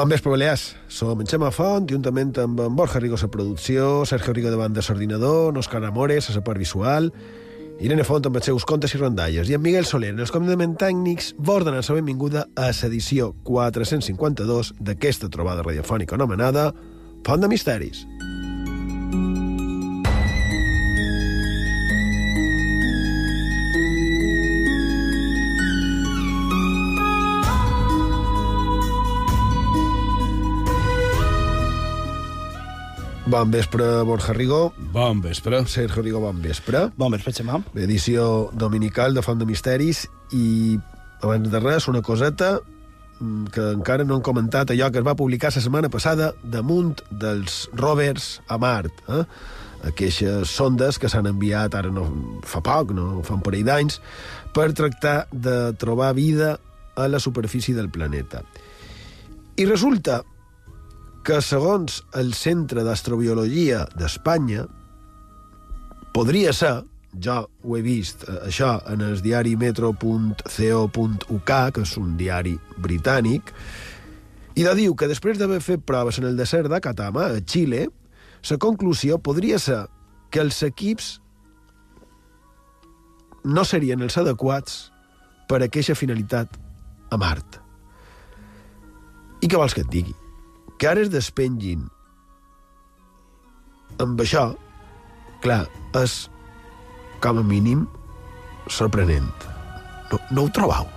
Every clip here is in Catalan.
Bon vespre, Balears. Som en Xema Font, juntament amb en Borja Rigo a producció, Sergio Rigo davant de l'ordinador, Òscar Amores a la part visual, Irene Font amb els seus contes i rondalles, i en Miguel Soler, en els comandaments tècnics, vos donen la benvinguda a l'edició 452 d'aquesta trobada radiofònica anomenada Font de Misteris. Bon vespre, Borja Rigo. Bon vespre. Sergio Rigo, bon vespre. Bon vespre, Xemà. Edició dominical de Font de Misteris i, abans de res, una coseta mm, que encara no han comentat allò que es va publicar la setmana passada damunt dels rovers a Mart. Eh? Aquestes sondes que s'han enviat ara no fa poc, no fa un parell d'anys, per tractar de trobar vida a la superfície del planeta. I resulta que, segons el Centre d'Astrobiologia d'Espanya, podria ser, jo ho he vist, eh, això, en el diari metro.co.uk, que és un diari britànic, i de diu que després d'haver fet proves en el desert d'Atacama, a Xile, la conclusió podria ser que els equips no serien els adequats per a aquesta finalitat a Mart. I què vols que et digui? Que ara es despengin amb això, clar, és com a mínim sorprenent. No, no ho trobeu?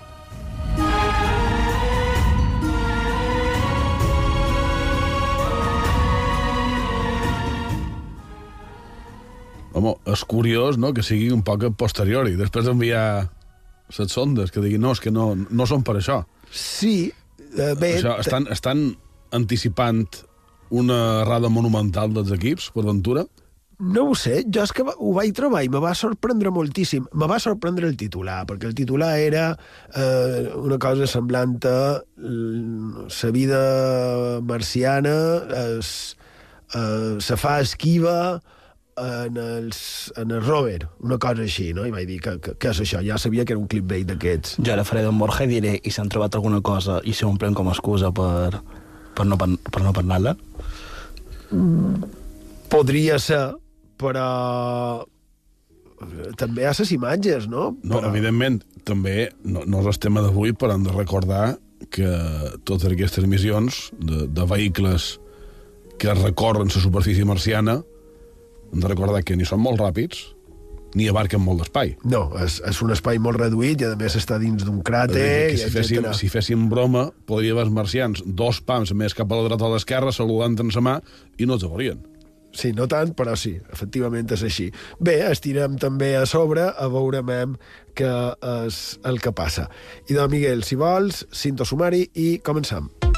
Home, és curiós, no?, que sigui un poc a posteriori, després d'enviar les sondes, que diguin, no, és que no, no són per això. Sí, eh, bé... Això, estan, estan anticipant una errada monumental dels equips, per ventura? No ho sé, jo és que ho vaig trobar i me va sorprendre moltíssim. Me va sorprendre el titular, perquè el titular era eh, una cosa semblant a la vida marciana es, eh, se fa esquiva en, els, en el rover, una cosa així, no? I vaig dir, que, que, què és això? Ja sabia que era un clipbait d'aquests. Jo ara faré d'en Borja i diré i s'han trobat alguna cosa i s'ho omplen com a excusa per, per no, per no parlar-la. Podria ser, però també hi ha les imatges, no? No, però... evidentment, també no, no és el tema d'avui, però hem de recordar que totes aquestes missions de, de vehicles que recorren la superfície marciana hem de recordar que ni són molt ràpids ni abarquen molt d'espai. No, és, és un espai molt reduït i, a més, està dins d'un cràter, que si féssim, si féssim broma, podria haver els marcians dos pams més cap a la dreta o a l'esquerra, saludant en sa mà, i no els veurien. Sí, no tant, però sí, efectivament és així. Bé, estirem també a sobre a veurem què és el que passa. I de Miguel, si vols, cinto sumari i comencem. En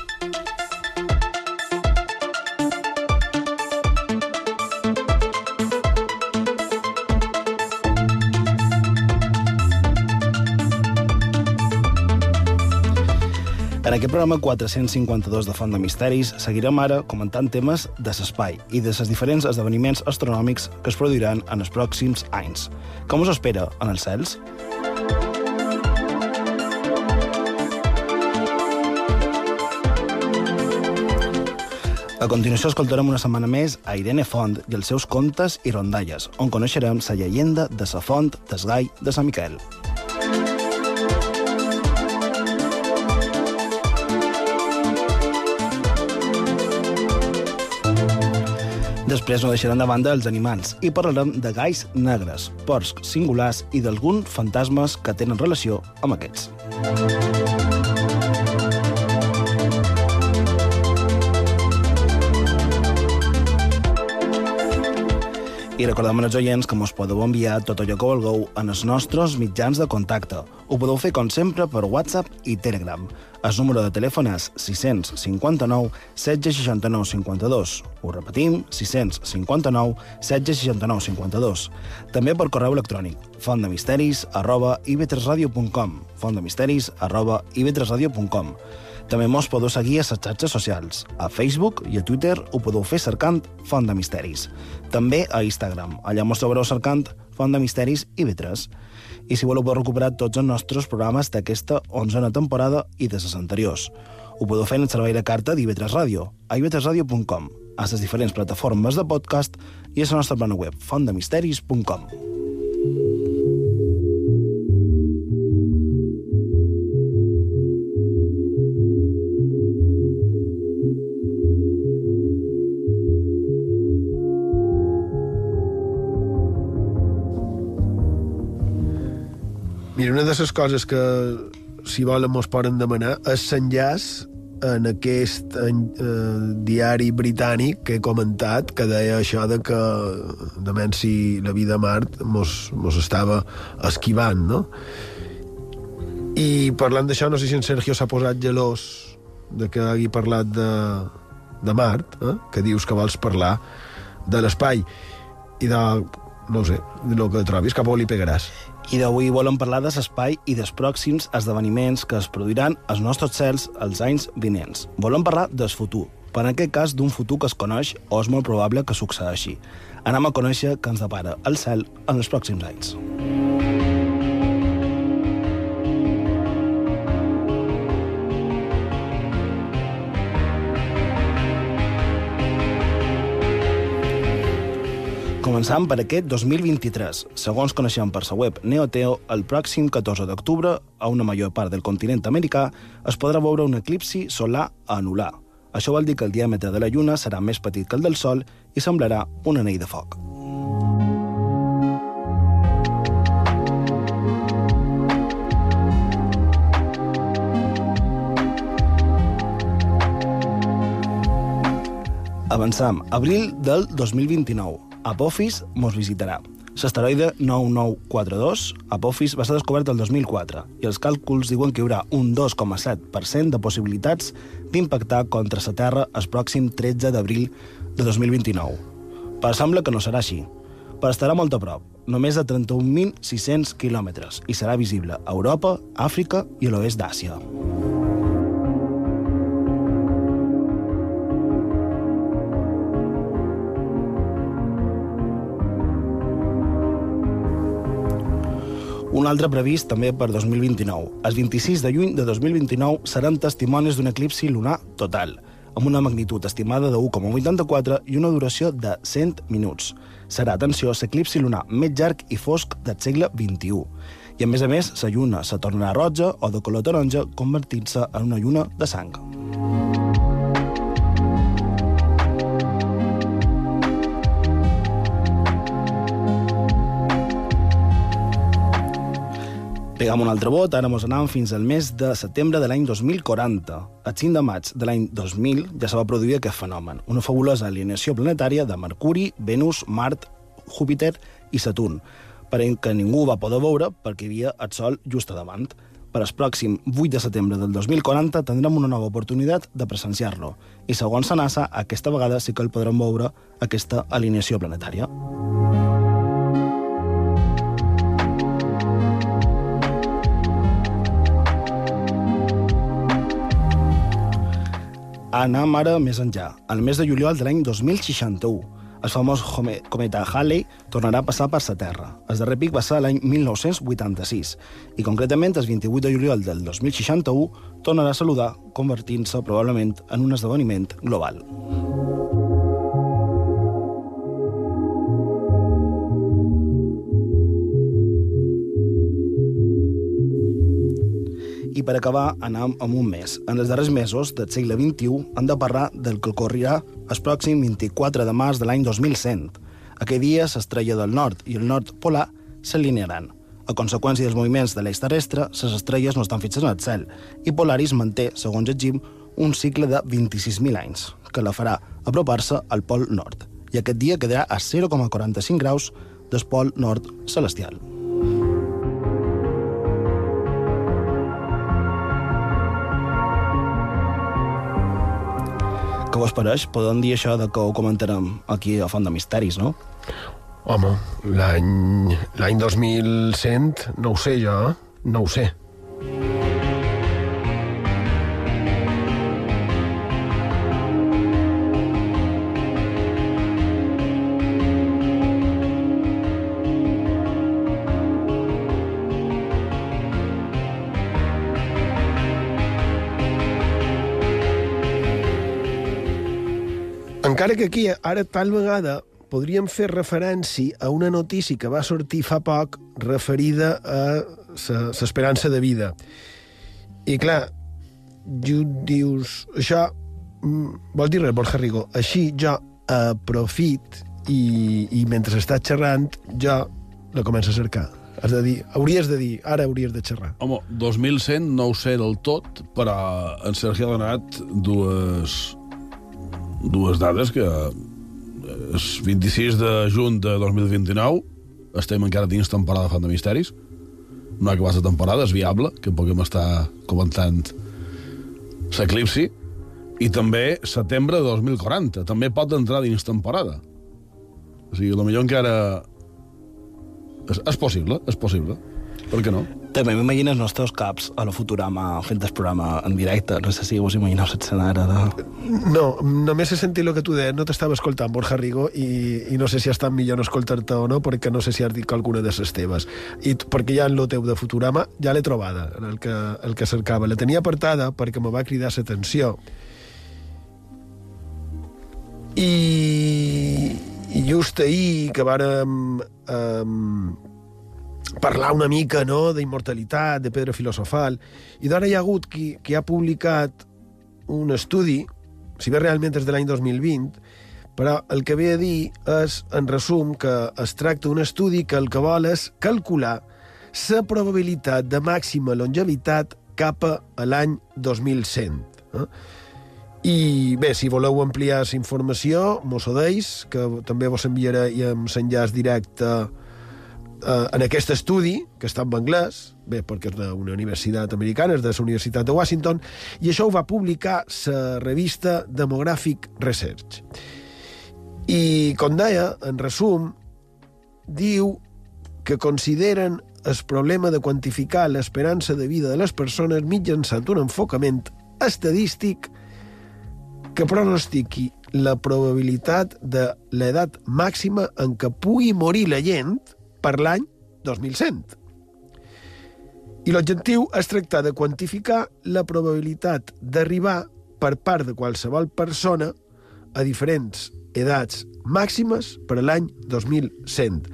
aquest programa 452 de Font de Misteris seguirem ara comentant temes de l'espai i de les diferents esdeveniments astronòmics que es produiran en els pròxims anys. Com us espera en els cels? A continuació escoltarem una setmana més a Irene Font i els seus contes i rondalles, on coneixerem la llegenda de la font del gai de Sant Miquel. Després no deixarem de banda els animals i parlarem de gais negres, porcs singulars i d'alguns fantasmes que tenen relació amb aquests. I recordem als oients que mos podeu enviar tot allò que vulgueu en els nostres mitjans de contacte. Ho podeu fer, com sempre, per WhatsApp i Telegram. El número de telèfon és 659 1669 52. Ho repetim, 659 1669 52. També per correu electrònic, fontdemisteris arroba ib3radio.com fontdemisteris arroba ib3radio.com També mos podeu seguir a les xarxes socials. A Facebook i a Twitter ho podeu fer cercant Font de Misteris. També a Instagram. Allà mos trobareu cercant Font de Misteris i B3. I si voleu podeu recuperar tots els nostres programes d'aquesta onzena temporada i de les anteriors. Ho podeu fer en el servei de carta d'IV3 Ràdio, a ib3radio.com, a les diferents plataformes de podcast i a la nostra plana web, fontdemisteris.com. Mira, una de les coses que, si volen, mos poden demanar és l'enllaç en aquest en, eh, diari britànic que he comentat, que deia això de que de menys si la vida a Mart mos, mos estava esquivant, no? I parlant d'això, no sé si en Sergio s'ha posat gelós de que hagi parlat de, de Mart, eh? que dius que vols parlar de l'espai i de, no ho sé, de lo que trobis, cap on li pegaràs. I d'avui volem parlar de l'espai i dels pròxims esdeveniments que es produiran als nostres cels els anys vinents. Volem parlar del futur, per en aquest cas d'un futur que es coneix o és molt probable que succeeixi. Anem a conèixer què ens depara el cel en els pròxims anys. Començant per aquest 2023. Segons coneixem per la web Neoteo, el pròxim 14 d'octubre, a una major part del continent americà, es podrà veure un eclipsi solar anular. Això vol dir que el diàmetre de la Lluna serà més petit que el del Sol i semblarà un anell de foc. Avançam. Abril del 2029. Apophis mos visitarà. L'asteroide 9942, Apophis, va ser descobert el 2004 i els càlculs diuen que hi haurà un 2,7% de possibilitats d'impactar contra la Terra el pròxim 13 d'abril de 2029. Però sembla que no serà així. Però estarà molt a prop, només a 31.600 quilòmetres, i serà visible a Europa, Àfrica i l'oest d'Àsia. Un altre previst també per 2029. El 26 de juny de 2029 seran testimonis d'un eclipsi lunar total, amb una magnitud estimada de 1,84 i una duració de 100 minuts. Serà, atenció, l'eclipsi lunar més llarg i fosc del segle XXI. I a més a més, la lluna se tornarà roja o de color taronja, convertint-se en una lluna de sang. Pegam un altre vot, ara mos anàvem fins al mes de setembre de l'any 2040. El 5 de maig de l'any 2000 ja se va produir aquest fenomen, una fabulosa alineació planetària de Mercuri, Venus, Mart, Júpiter i Saturn, per que ningú va poder veure perquè hi havia el Sol just a davant. Per al pròxim 8 de setembre del 2040 tindrem una nova oportunitat de presenciar-lo, i segons la NASA, aquesta vegada sí que el podrem veure aquesta alineació planetària. Anem ara més enllà. Al mes de juliol de l'any 2061, el famós cometa Halley tornarà a passar per la Terra. El darrer pic va ser l'any 1986 i concretament el 28 de juliol del 2061 tornarà a saludar, convertint-se probablement en un esdeveniment global. I per acabar, anem amb un mes. En els darrers mesos del segle XXI hem de parlar del que ocorrirà el pròxim 24 de març de l'any 2100. Aquell dia, l'estrella del nord i el nord polar s'alinearan. A conseqüència dels moviments de l'eix terrestre, les estrelles no estan fixes en el cel, i Polaris manté, segons el GIM, un cicle de 26.000 anys, que la farà apropar-se al pol nord. I aquest dia quedarà a 0,45 graus del pol nord celestial. Què vos pareix? Podem dir això de que ho comentarem aquí a Font de Misteris, no? Home, l'any 2100, no ho sé jo, eh? no ho sé. Encara que aquí, ara tal vegada, podríem fer referència a una notícia que va sortir fa poc referida a l'esperança de vida. I clar, jo dius, això mm, vol dir res, Borja Rigo. Així jo aprofit i, i mentre estàs xerrant jo la començo a cercar. Has de dir, hauries de dir, ara hauries de xerrar. Home, 2100 no ho sé del tot, però en Sergi ha donat dues, dues dades que és 26 de juny de 2029, estem encara dins temporada de Font de Misteris, no ha acabat la temporada, és viable, que puguem estar comentant l'eclipsi, i també setembre de 2040, també pot entrar dins temporada. O sigui, potser encara... És, és possible, és possible. Per què no? També m'imagino els nostres caps a la Futurama fent el programa en directe. No sé si vos imagineu l'escenari de... No, només he sentit el que tu deies, no t'estava escoltant, Borja Rigo, i, i no sé si estat millor no escoltar-te o no, perquè no sé si has dit alguna de les teves. I perquè ja en lo teu de Futurama ja l'he trobada, en el que, el que cercava. La tenia apartada perquè me va cridar l'atenció. I, just ahir que vàrem um, parlar una mica no, d'immortalitat, de pedra filosofal, i d'ara hi ha hagut qui, qui ha publicat un estudi, si bé realment és de l'any 2020, però el que ve a dir és, en resum, que es tracta d'un estudi que el que vol és calcular la probabilitat de màxima longevitat cap a l'any 2100. Eh? I bé, si voleu ampliar la informació, mos ho deis, que també vos enviaré amb l'enllaç directe eh, en aquest estudi, que està en anglès, bé, perquè és d'una universitat americana, és de la Universitat de Washington, i això ho va publicar la revista Demographic Research. I, com deia, en resum, diu que consideren el problema de quantificar l'esperança de vida de les persones mitjançant un enfocament estadístic que pronostiqui la probabilitat de l'edat màxima en què pugui morir la gent per l'any 2100. I l'objectiu és tractar de quantificar la probabilitat d'arribar per part de qualsevol persona a diferents edats màximes per a l'any 2100.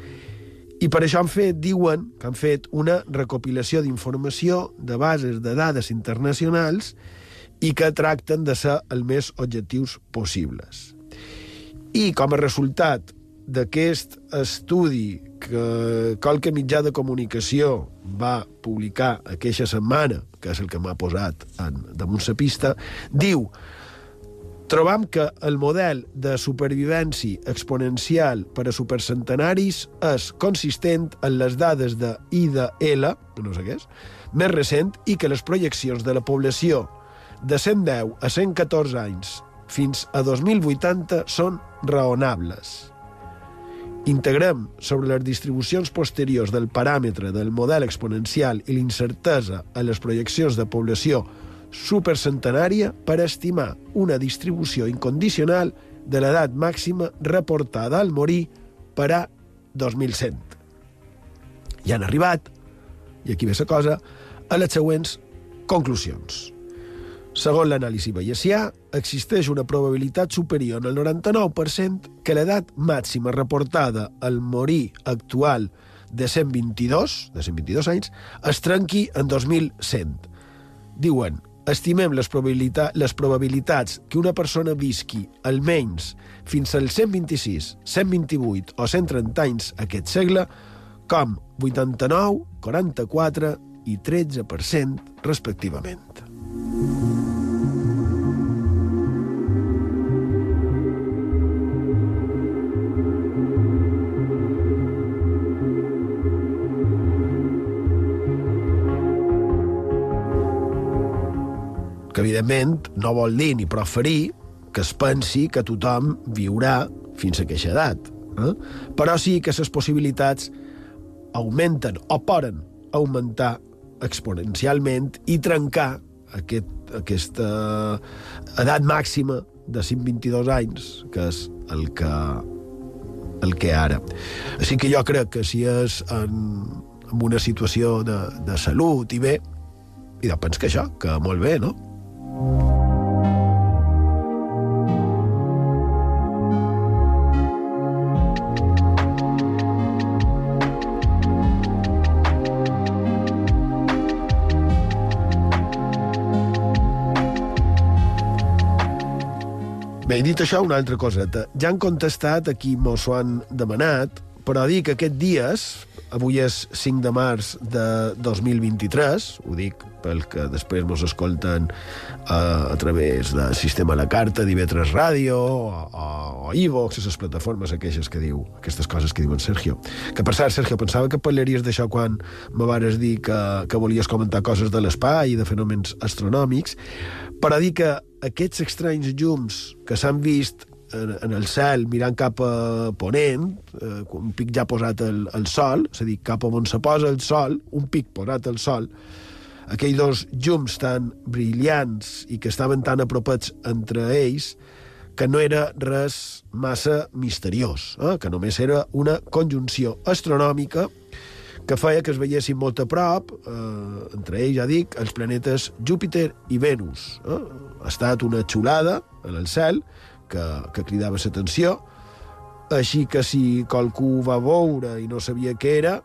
I per això han fet, diuen, que han fet una recopilació d'informació de bases de dades internacionals i que tracten de ser el més objectius possibles. I com a resultat d'aquest estudi que qualque mitjà de comunicació va publicar aquesta setmana, que és el que m'ha posat en, damunt la pista, diu trobam que el model de supervivència exponencial per a supercentenaris és consistent en les dades de I de L, no sé què és, més recent, i que les projeccions de la població de 110 a 114 anys fins a 2080 són raonables. Integrem sobre les distribucions posteriors del paràmetre del model exponencial i l'incertesa a les projeccions de població supercentenària per estimar una distribució incondicional de l'edat màxima reportada al morir per a 2100. I han arribat, i aquí ve la cosa, a les següents conclusions. Segons l'anàlisi bayesià, existeix una probabilitat superior al 99% que l'edat màxima reportada al morir actual de 122, de 122 anys, es trenqui en 2100. Diuen, estimem les, probabilitat, les probabilitats que una persona visqui almenys fins als 126, 128 o 130 anys aquest segle com 89, 44 i 13% respectivament. Evidentment no vol dir ni preferir que es pensi que tothom viurà fins a aquesta edat. Eh? Però sí que les possibilitats augmenten o poden augmentar exponencialment i trencar aquest, aquesta edat màxima de 122 anys, que és el que, el que ara. Així que jo crec que si és en, en una situació de, de salut i bé, i doncs que això, que molt bé, no? Bé, i dit això, una altra coseta. Ja han contestat a qui mos ho han demanat però dic que aquests dies, avui és 5 de març de 2023, ho dic pel que després mos escolten a, a través del sistema La Carta, d'Ivetres Ràdio, o, o, o Ivox, les plataformes aquelles que diu, aquestes coses que diuen Sergio. Que per cert, Sergio, pensava que parlaries d'això quan me vares dir que, que volies comentar coses de l'espai i de fenòmens astronòmics, però dir que aquests estranys llums que s'han vist en, en el cel mirant cap a Ponent, eh, un pic ja posat el, el sol, és a dir, cap on se posa el sol, un pic posat al sol, aquells dos llums tan brillants i que estaven tan apropats entre ells que no era res massa misteriós, eh? que només era una conjunció astronòmica que feia que es veiessin molt a prop, eh, entre ells, ja dic, els planetes Júpiter i Venus. Eh? Ha estat una xulada en el cel, que, que cridava l'atenció, així que si qualcú va veure i no sabia què era,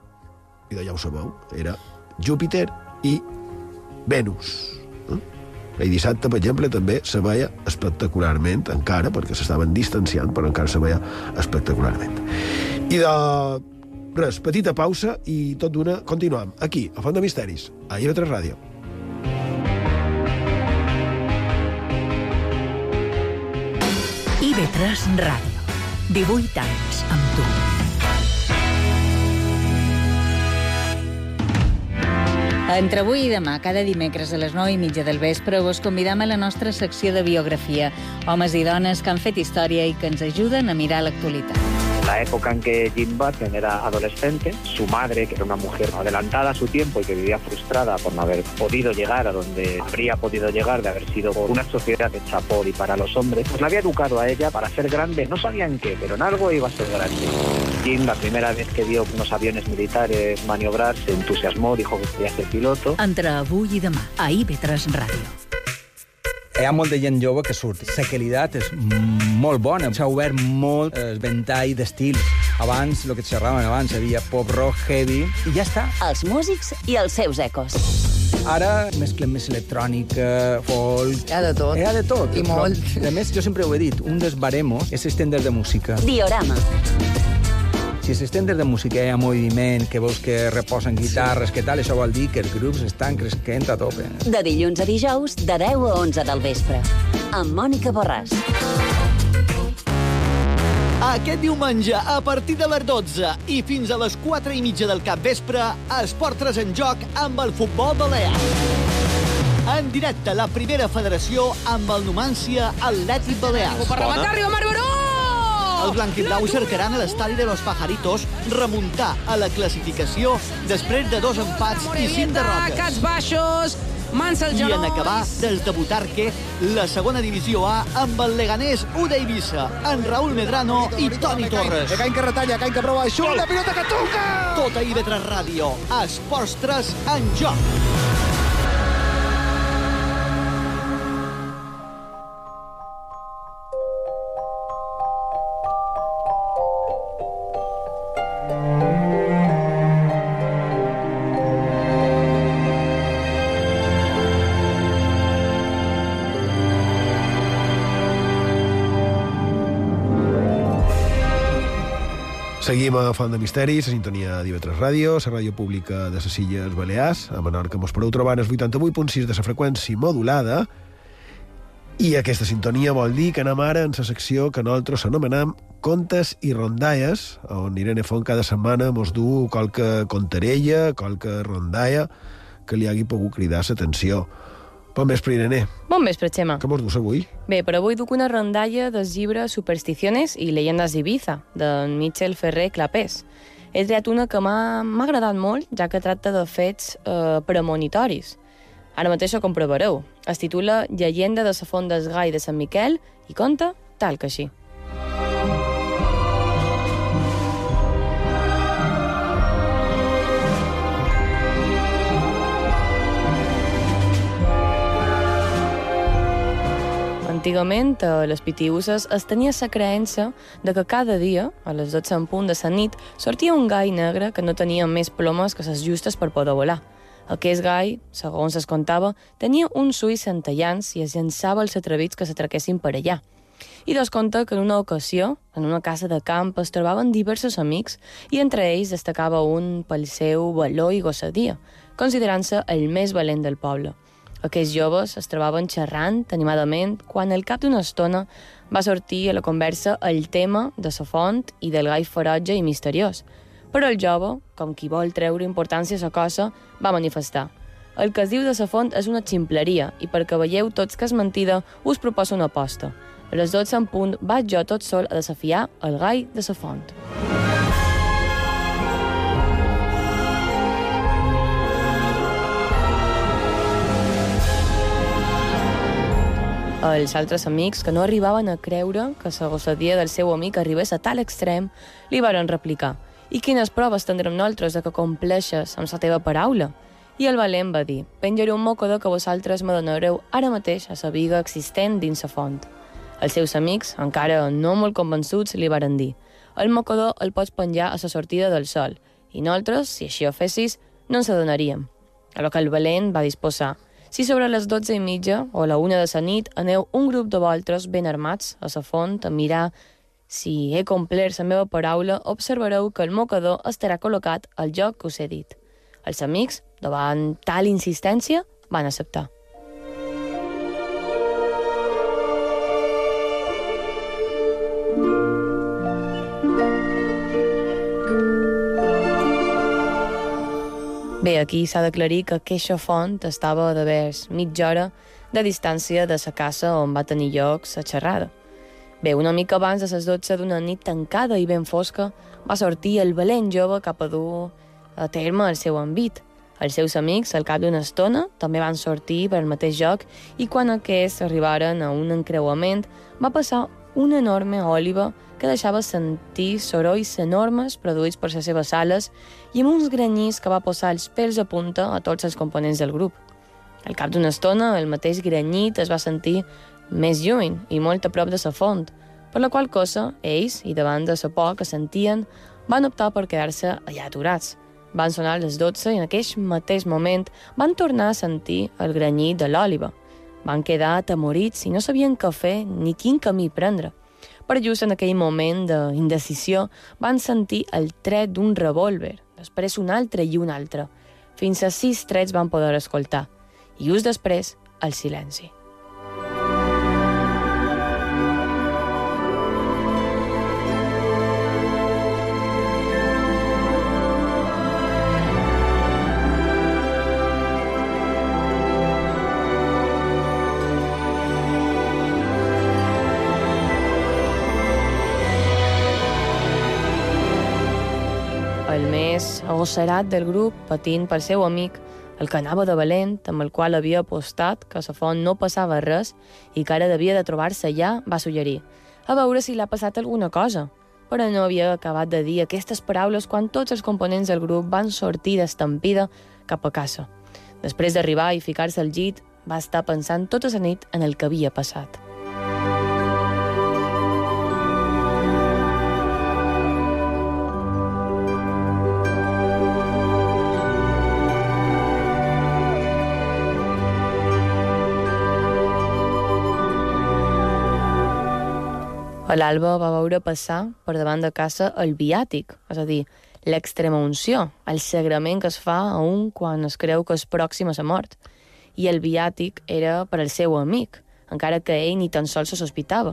i ja ho sabeu, era Júpiter i Venus. Eh? I dissabte, per exemple, també se veia espectacularment, encara, perquè s'estaven distanciant, però encara se veia espectacularment. I de res, petita pausa i tot d'una continuem aquí, a Font de Misteris, a IB3 Ràdio. IB3 Ràdio. 18 anys amb tu. Entre avui i demà, cada dimecres a les 9 i mitja del vespre, vos convidam a la nostra secció de biografia. Homes i dones que han fet història i que ens ajuden a mirar l'actualitat. La época en que Jim Button era adolescente, su madre, que era una mujer adelantada a su tiempo y que vivía frustrada por no haber podido llegar a donde habría podido llegar de haber sido una sociedad hecha por y para los hombres, pues la había educado a ella para ser grande. No sabían qué, pero en algo iba a ser grande. Jim, la primera vez que vio unos aviones militares maniobrar, se entusiasmó, dijo que quería ser piloto. Entre avui i demà, a IB3 Ràdio. Hi ha molta gent jove que surt. La qualitat és molt bona. S'ha obert molt el ventall d'estils. Abans, el que xerraven abans, hi havia pop rock, heavy, i ja està. Els músics i els seus ecos. Ara mesclem més electrònica, folk... Hi ha de tot. Hi ha de tot. I Però, molt. A més, jo sempre ho he dit, un dels baremos és estendre de música. Diorama. Si els estenders de música ha moviment, que veus que reposen guitarres, que tal, això vol dir que els grups estan cresquent a tope. De dilluns a dijous, de 10 a 11 del vespre. Amb Mònica Borràs. Aquest diumenge, a partir de les 12 i fins a les 4 i mitja del cap vespre, Esport 3 en joc amb el futbol balear. En directe, la primera federació amb el Numància Atlètic Balears. Per rematar, arriba Marc Baró! Els blanquiblau cercaran a l'estadi de los Pajaritos remuntar a la classificació després de dos empats i cinc Cats derrotes. baixos, mans als I en acabar des de Butarque, la segona divisió A amb el Leganés U d'Eivissa, en Raúl Medrano i Toni Torres. Cain que retalla, Cain que prova, xut, la pilota que toca! Tot a IB3 Ràdio, a Esports 3 en joc. Seguim a Font de Misteris, a sintonia d'IV3 Ràdio, la ràdio pública de les Illes Balears, a Menorca mos podeu trobar en el 88.6 de la freqüència modulada, i aquesta sintonia vol dir que anem ara en la secció que nosaltres anomenem Contes i Rondalles, on Irene Font cada setmana mos du qualque contarella, qualque rondalla que li hagi pogut cridar l'atenció. Bon vespre, Irene. Bon vespre, Xema. Com us dus avui? Bé, però avui duc una rondalla del llibre Supersticiones i leyendas d'Ibiza, de Michel Ferrer Clapés. He triat una que m'ha m'ha agradat molt, ja que tracta de fets eh, premonitoris. Ara mateix ho comprovareu. Es titula Llegenda de la font del Gai de Sant Miquel i conta tal que així. Antigament, a les pitiuses es tenia la creença de que cada dia, a les 12 en punt de la nit, sortia un gai negre que no tenia més plomes que les justes per poder volar. Aquest gai, segons es contava, tenia uns ulls centellants i es llançava els atrevits que s'atraquessin per allà. I dos conta que en una ocasió, en una casa de camp, es trobaven diversos amics i entre ells destacava un pel seu valor i gossadia, considerant-se el més valent del poble. Aquests joves es trobaven xerrant animadament quan al cap d'una estona va sortir a la conversa el tema de la font i del gai ferotge i misteriós. Però el jove, com qui vol treure importància a la cosa, va manifestar. El que es diu de la font és una ximpleria i perquè veieu tots que és mentida, us proposo una aposta. A les 12 en punt vaig jo tot sol a desafiar el gai de la font. Els altres amics, que no arribaven a creure que la gossadia del seu amic arribés a tal extrem, li varen replicar «I quines proves tindrem nosaltres de que compleixes amb la teva paraula?» I el valent va dir «Penjaré un mocador que vosaltres me donareu ara mateix a la viga existent dins la font». Els seus amics, encara no molt convençuts, li varen dir «El mocador el pots penjar a la sortida del sol, i nosaltres, si així ho fessis, no ens adonaríem». A lo que el valent va disposar si sobre les dotze i mitja o la una de la nit aneu un grup de voltres ben armats a la font a mirar si he complert la meva paraula, observareu que el mocador estarà col·locat al lloc que us he dit. Els amics, davant tal insistència, van acceptar. Bé, aquí s'ha d'aclarir que aquesta font estava de vers mitja hora de distància de la casa on va tenir lloc la xerrada. Bé, una mica abans de les 12 d'una nit tancada i ben fosca, va sortir el valent jove cap a dur a terme el seu envit. Els seus amics, al cap d'una estona, també van sortir per el mateix lloc i quan aquests arribaren a un encreuament, va passar una enorme òliva que deixava sentir sorolls enormes produïts per les seves ales i amb uns granyís que va posar els pèls a punta a tots els components del grup. Al cap d'una estona, el mateix granyit es va sentir més lluny i molt a prop de la font, per la qual cosa, ells, i davant de la por que sentien, van optar per quedar-se allà aturats. Van sonar les 12 i en aquell mateix moment van tornar a sentir el granyit de l'òliva. Van quedar atemorits i no sabien què fer ni quin camí prendre. Per just en aquell moment d'indecisió van sentir el tret d'un revòlver, després un altre i un altre. Fins a sis trets van poder escoltar. I just després, el silenci. Agosserat del grup, patint pel seu amic, el que anava de valent, amb el qual havia apostat que a la font no passava res i que ara devia de trobar-se allà, va suggerir a veure si l'ha passat alguna cosa. Però no havia acabat de dir aquestes paraules quan tots els components del grup van sortir d'estampida cap a casa. Després d'arribar i ficar-se al llit, va estar pensant tota la nit en el que havia passat. L'alba va veure passar per davant de casa el viàtic, és a dir, l'extrema unció, el sagrament que es fa a un quan es creu que és pròxim a la mort. I el viàtic era per al seu amic, encara que ell ni tan sols se sospitava.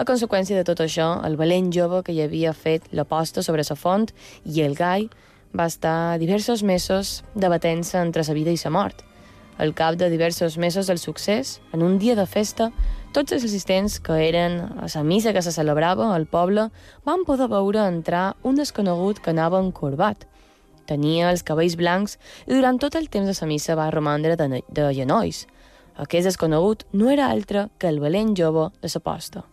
A conseqüència de tot això, el valent jove que hi havia fet l'aposta sobre la font i el gai va estar diversos mesos debatent-se entre la vida i la mort. Al cap de diversos mesos del succés, en un dia de festa, tots els assistents que eren a la missa que se celebrava al poble van poder veure entrar un desconegut que anava encorbat. Tenia els cabells blancs i durant tot el temps de la missa va romandre de, de genolls. Aquest desconegut no era altre que el valent jove de la posta.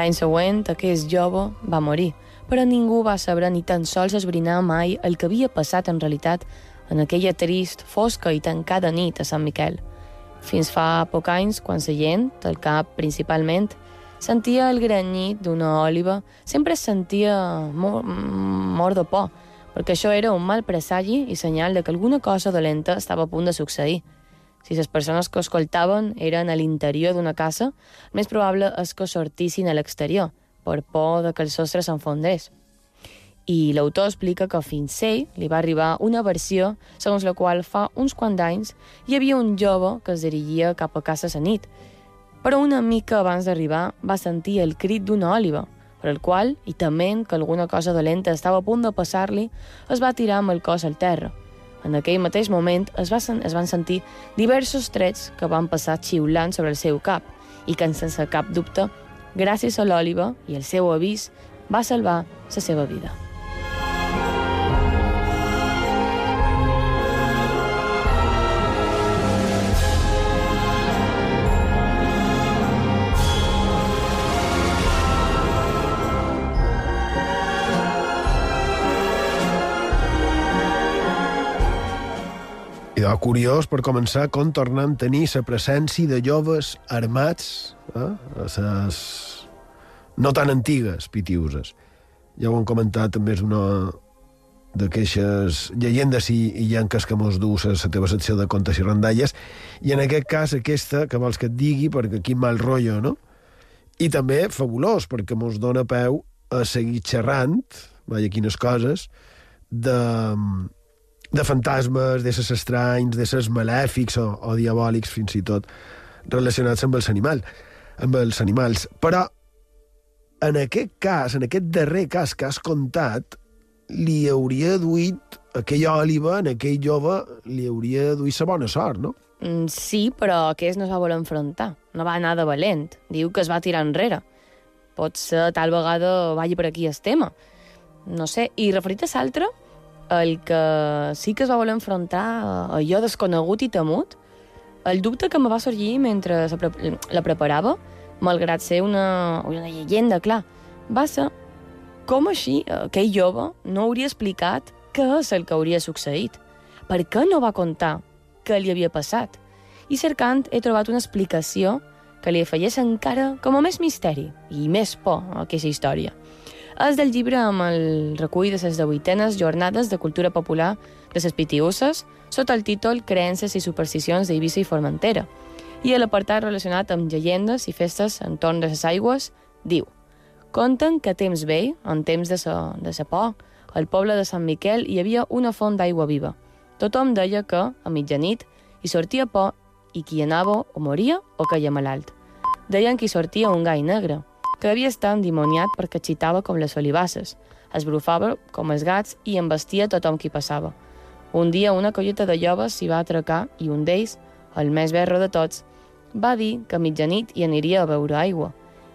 L'any següent, aquest jove va morir, però ningú va saber ni tan sols esbrinar mai el que havia passat en realitat en aquella trist, fosca i tancada nit a Sant Miquel. Fins fa poc anys, quan la gent, del cap principalment, sentia el granyit d'una òliva, sempre sentia mor, mort de por, perquè això era un mal presagi i senyal de que alguna cosa dolenta estava a punt de succeir. Si les persones que escoltaven eren a l'interior d'una casa, més probable és que sortissin a l'exterior, per por de que el sostre s'enfondés. I l'autor explica que fins ell li va arribar una versió segons la qual fa uns quants anys hi havia un jove que es dirigia cap a casa a nit, però una mica abans d'arribar va sentir el crit d'una òliva, per el qual, i tement que alguna cosa dolenta estava a punt de passar-li, es va tirar amb el cos al terra. En aquell mateix moment es, va, es van sentir diversos trets que van passar xiulant sobre el seu cap i que, sense cap dubte, gràcies a l'òliva i el seu avís, va salvar la seva vida. De curiós, per començar, com tornem a tenir la presència de joves armats eh? a ses no tan antigues pitiuses. Ja ho han comentat, també és una d'aquestes llegendes i, i llanques que mos du la teva secció de contes i rondalles, i en aquest cas aquesta, que vols que et digui, perquè aquí mal rotllo, no? I també fabulós, perquè mos dona peu a seguir xerrant, vaja, quines coses, de, de fantasmes, de ses estranys, de ses malèfics o, o diabòlics, fins i tot, relacionats amb els animals, amb els animals. Però, en aquest cas, en aquest darrer cas que has contat, li hauria duit aquella òliva, en aquell jove, li hauria duit sa bona sort, no? Mm, sí, però aquest no es va voler enfrontar. No va anar de valent. Diu que es va tirar enrere. Pot ser tal vegada vagi per aquí el tema. No sé. I referit a l'altre, el que sí que es va voler enfrontar a allò desconegut i temut, el dubte que me va sorgir mentre la preparava, malgrat ser una, una llegenda, clar, va ser com així aquell jove no hauria explicat què és el que hauria succeït. Per què no va contar què li havia passat? I cercant he trobat una explicació que li afegeix encara com a més misteri i més por a aquesta història. És del llibre amb el recull de les 18enes jornades de cultura popular de les Pitiusses sota el títol Creences i supersticions d'Eivissa i Formentera. I l'apartat relacionat amb llegendes i festes entorn de les aigües diu Conten que a temps vell, en temps de sa, de sa por, al poble de Sant Miquel hi havia una font d'aigua viva. Tothom deia que, a mitjanit, hi sortia por i qui anava o moria o caia malalt. Deien que hi sortia un gai negre, que devia estar endimoniat perquè xitava com les olivasses, esbrufava com els gats i embestia tothom qui passava. Un dia una collita de lloves s'hi va atracar i un d'ells, el més berro de tots, va dir que a mitjanit hi aniria a beure aigua,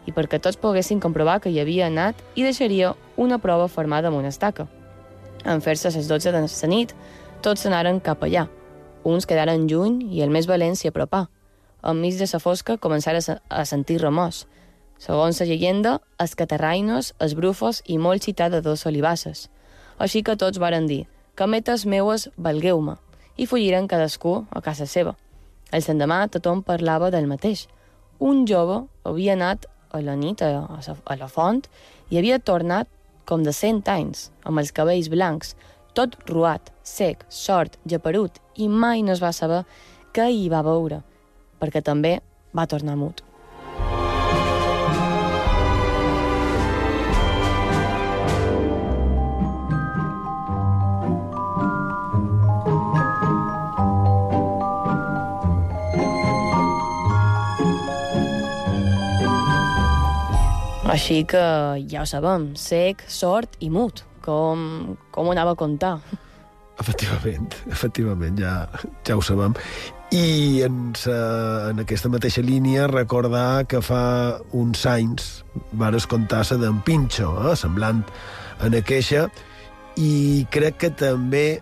i perquè tots poguessin comprovar que hi havia anat i deixaria una prova formada amb una estaca. En fer-se les 12 de la nit, tots s'anaren cap allà. Uns quedaren lluny i el més valent s'hi apropà. Enmig de la fosca començaren a sentir remors. Segons la llegenda, els catarrainos, els brufos i molt citar de dos olivasses. Així que tots varen dir, cametes meues, valgueu-me, i fulliren cadascú a casa seva. El sendemà tothom parlava del mateix. Un jove havia anat a la nit a, a, a la font i havia tornat com de cent anys, amb els cabells blancs, tot ruat, sec, sort, japerut, i mai no es va saber què hi va veure, perquè també va tornar mut. Així que ja ho sabem, sec, sort i mut, com, com ho anava a contar. Efectivament, efectivament, ja, ja ho sabem. I en, en aquesta mateixa línia recordar que fa uns anys vares contar-se d'en Pinxo, eh, semblant en aqueixa, i crec que també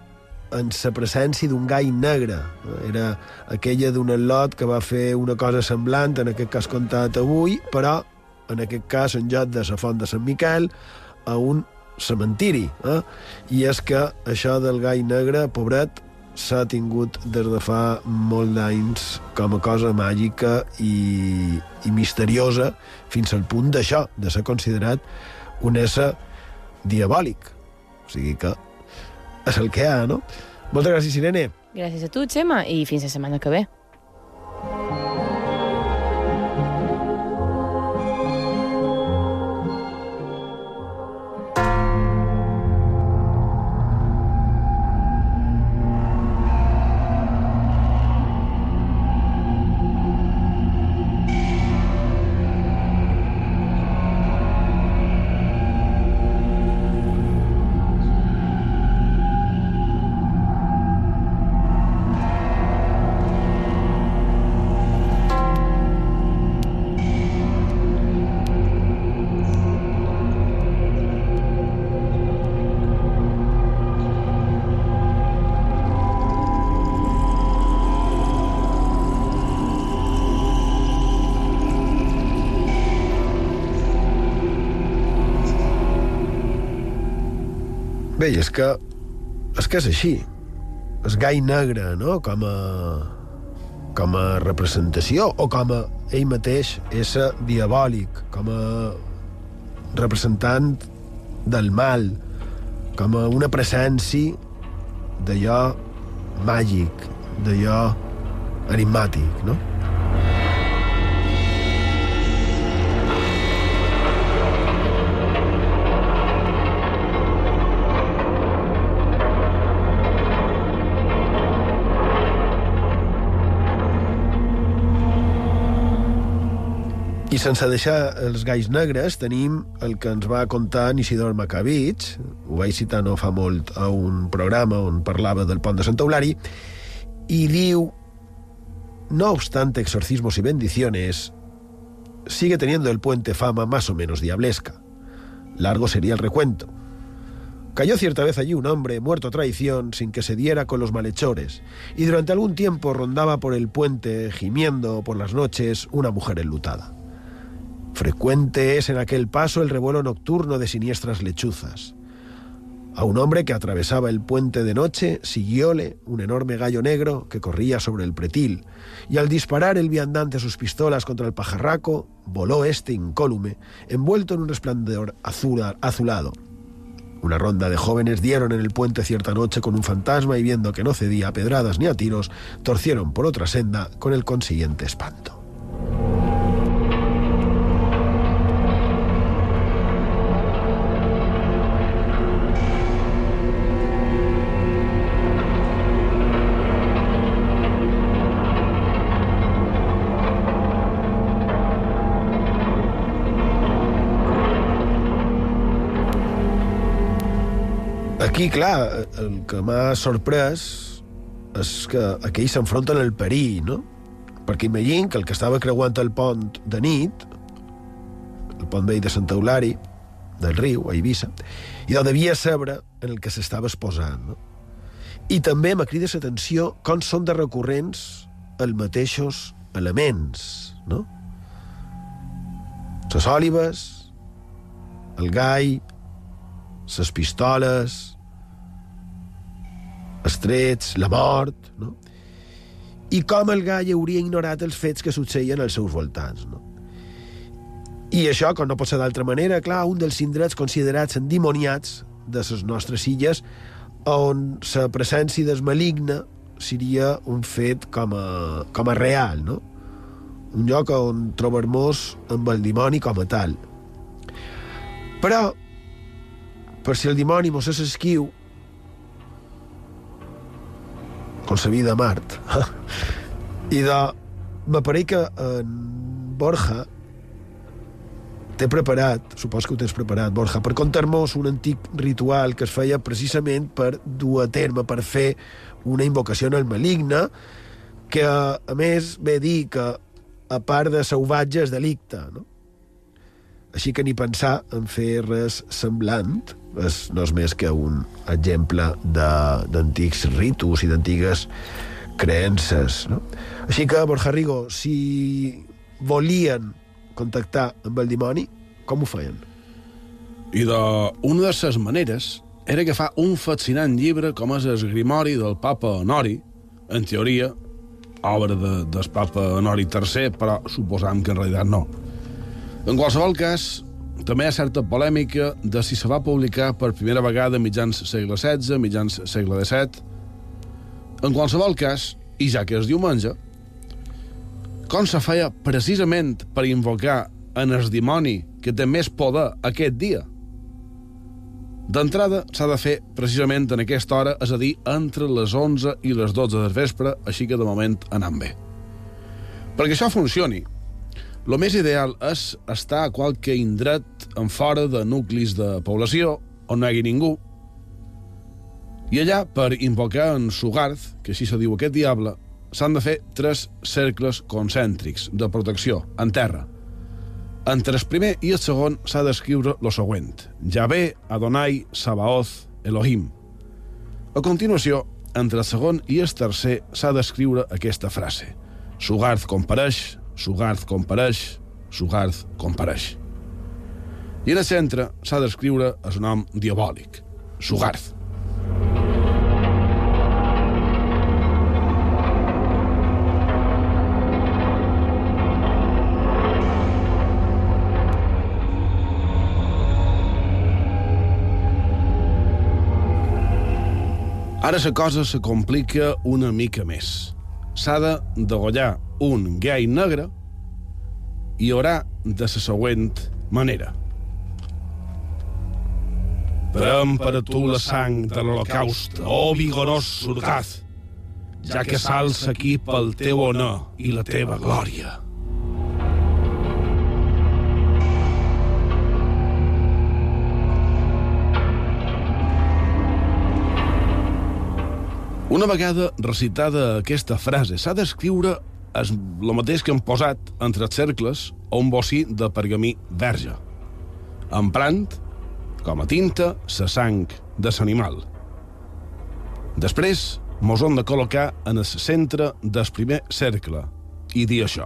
en la presència d'un gai negre. Era aquella d'un lot que va fer una cosa semblant, en aquest cas contat avui, però en aquest cas en lloc de la font de Sant Miquel, a un cementiri. Eh? I és que això del gai negre, pobret, s'ha tingut des de fa molt d'anys com a cosa màgica i, i misteriosa fins al punt d'això, de ser considerat un ésser diabòlic. O sigui que és el que ha, no? Moltes gràcies, Irene. Gràcies a tu, Xema, i fins la setmana que ve. Que és que és així. El gai negre, no?, com a com a representació o com a ell mateix ésser diabòlic, com a representant del mal, com a una presència d'allò màgic, d'allò enigmàtic, no? Sense deixar els galls negres tenim el que ens va contar Isidor Macavich, ho vaig citar no fa molt a un programa on parlava del pont de Sant Eulari, i diu, no obstante exorcismos y bendiciones, sigue teniendo el puente fama más o menos diablesca. Largo sería el recuento. Cayó cierta vez allí un hombre muerto a traición sin que se diera con los malhechores, y durante algún tiempo rondaba por el puente, gimiendo por las noches, una mujer enlutada. Frecuente es en aquel paso el revuelo nocturno de siniestras lechuzas. A un hombre que atravesaba el puente de noche siguióle un enorme gallo negro que corría sobre el pretil, y al disparar el viandante sus pistolas contra el pajarraco, voló este incólume, envuelto en un resplandor azul, azulado. Una ronda de jóvenes dieron en el puente cierta noche con un fantasma y viendo que no cedía a pedradas ni a tiros, torcieron por otra senda con el consiguiente espanto. Aquí, clar, el que m'ha sorprès és que aquell s'enfronten al perill, no? Perquè imagina que el que estava creuant el pont de nit, el pont vell de Santa Eulari, del riu, a Eivissa, i no devia saber en el que s'estava exposant, no? I també m'ha cridat l'atenció com són de recurrents els mateixos elements, no? Les òlives, el gai, les pistoles, els trets, la mort, no? I com el gai hauria ignorat els fets que succeïen als seus voltants, no? I això, com no pot ser d'altra manera, clar, un dels indrets considerats endimoniats de les nostres illes, on la presència del maligne seria un fet com a, com a real, no? Un lloc on trobar-nos amb el dimoni com a tal. Però, per si el dimoni mos és esquiu, vida a Mart. I de... M'apareix que en Borja té preparat, supos que ho tens preparat, Borja, per contar-nos un antic ritual que es feia precisament per dur a terme, per fer una invocació al maligne, que, a més, ve dir que, a part de salvatge, és delicte, no? Així que ni pensar en fer res semblant és, no és més que un exemple d'antics ritus i d'antigues creences. No? Així que, Borja Rigo, si volien contactar amb el dimoni, com ho feien? I de una de les maneres era agafar un fascinant llibre com és el Grimori del papa Honori, en teoria, obra de, del papa Honori III, però suposam que en realitat no. En qualsevol cas, també hi ha certa polèmica de si se va publicar per primera vegada mitjans segle XVI, mitjans segle XVII. En qualsevol cas, i ja que és diumenge, com se feia precisament per invocar en el dimoni que té més poder aquest dia? D'entrada, s'ha de fer precisament en aquesta hora, és a dir, entre les 11 i les 12 del vespre, així que de moment anant bé. Perquè això funcioni, el més ideal és estar a qualque indret en fora de nuclis de població on no hi hagi ningú, i allà, per invocar en Sugarth, que així se diu aquest diable, s'han de fer tres cercles concèntrics de protecció, en terra, entre el primer i el segon s'ha d'escriure lo següent. Javé, Adonai, Sabaoth, Elohim. A continuació, entre el segon i el tercer s'ha d'escriure aquesta frase. Sugarth compareix, Sugarth compareix, Sugarth compareix. I en el centre s'ha d'escriure el nom diabòlic, Sugarth. Ara la cosa se complica una mica més. S'ha de degollar un gai negre i haurà de la següent manera. Prem per a tu la sang de l'holocaust, oh vigorós surgaz, ja que s'alça aquí pel teu honor i la teva glòria. Una vegada recitada aquesta frase, s'ha d'escriure el mateix que hem posat entre els cercles o un bocí de pergamí verge, emprant, com a tinta, la sang de l'animal. Després, mos hem de col·locar en el centre del primer cercle i dir això.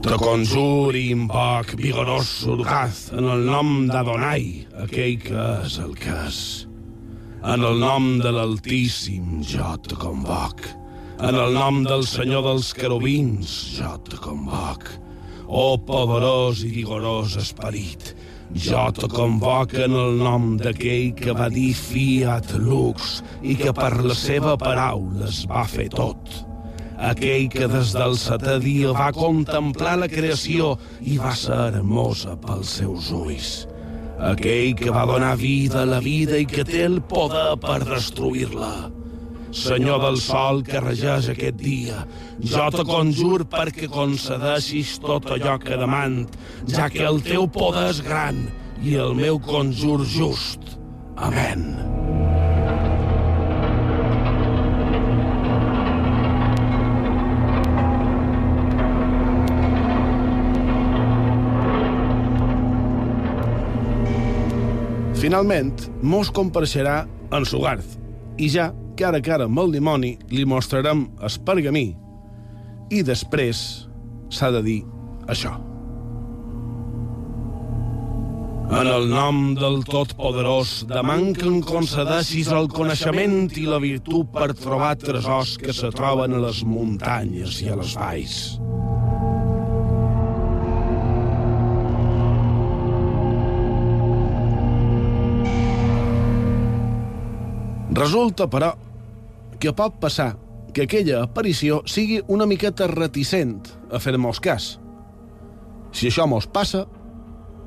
Te conjur i invoc vigorós surgaz en el nom d'Adonai, aquell que és el que és. En el nom de l'Altíssim jo te convoc. En el nom del Senyor dels querubins jo te convoc. O poderós i vigorós esperit, jo te convoc en el nom d'aquell que va dir fiat lux i que per la seva paraula es va fer tot. Aquell que des del setè dia va contemplar la creació i va ser hermosa pels seus ulls aquell que va donar vida a la vida i que té el poder per destruir-la. Senyor del sol que regeix aquest dia, jo te conjur perquè concedeixis tot allò que demand, ja que el teu poder és gran i el meu conjur just. Amén. Finalment, mos compareixerà en Sugarth, i ja, cara a cara amb el dimoni, li mostrarem el pergamí. I després s'ha de dir això. En el nom del Totpoderós, demant que em concedeixis el coneixement i la virtut per trobar tresors que se troben a les muntanyes i a les valls. Resulta, però, que pot passar que aquella aparició sigui una miqueta reticent a fer-nos cas. Si això mos passa,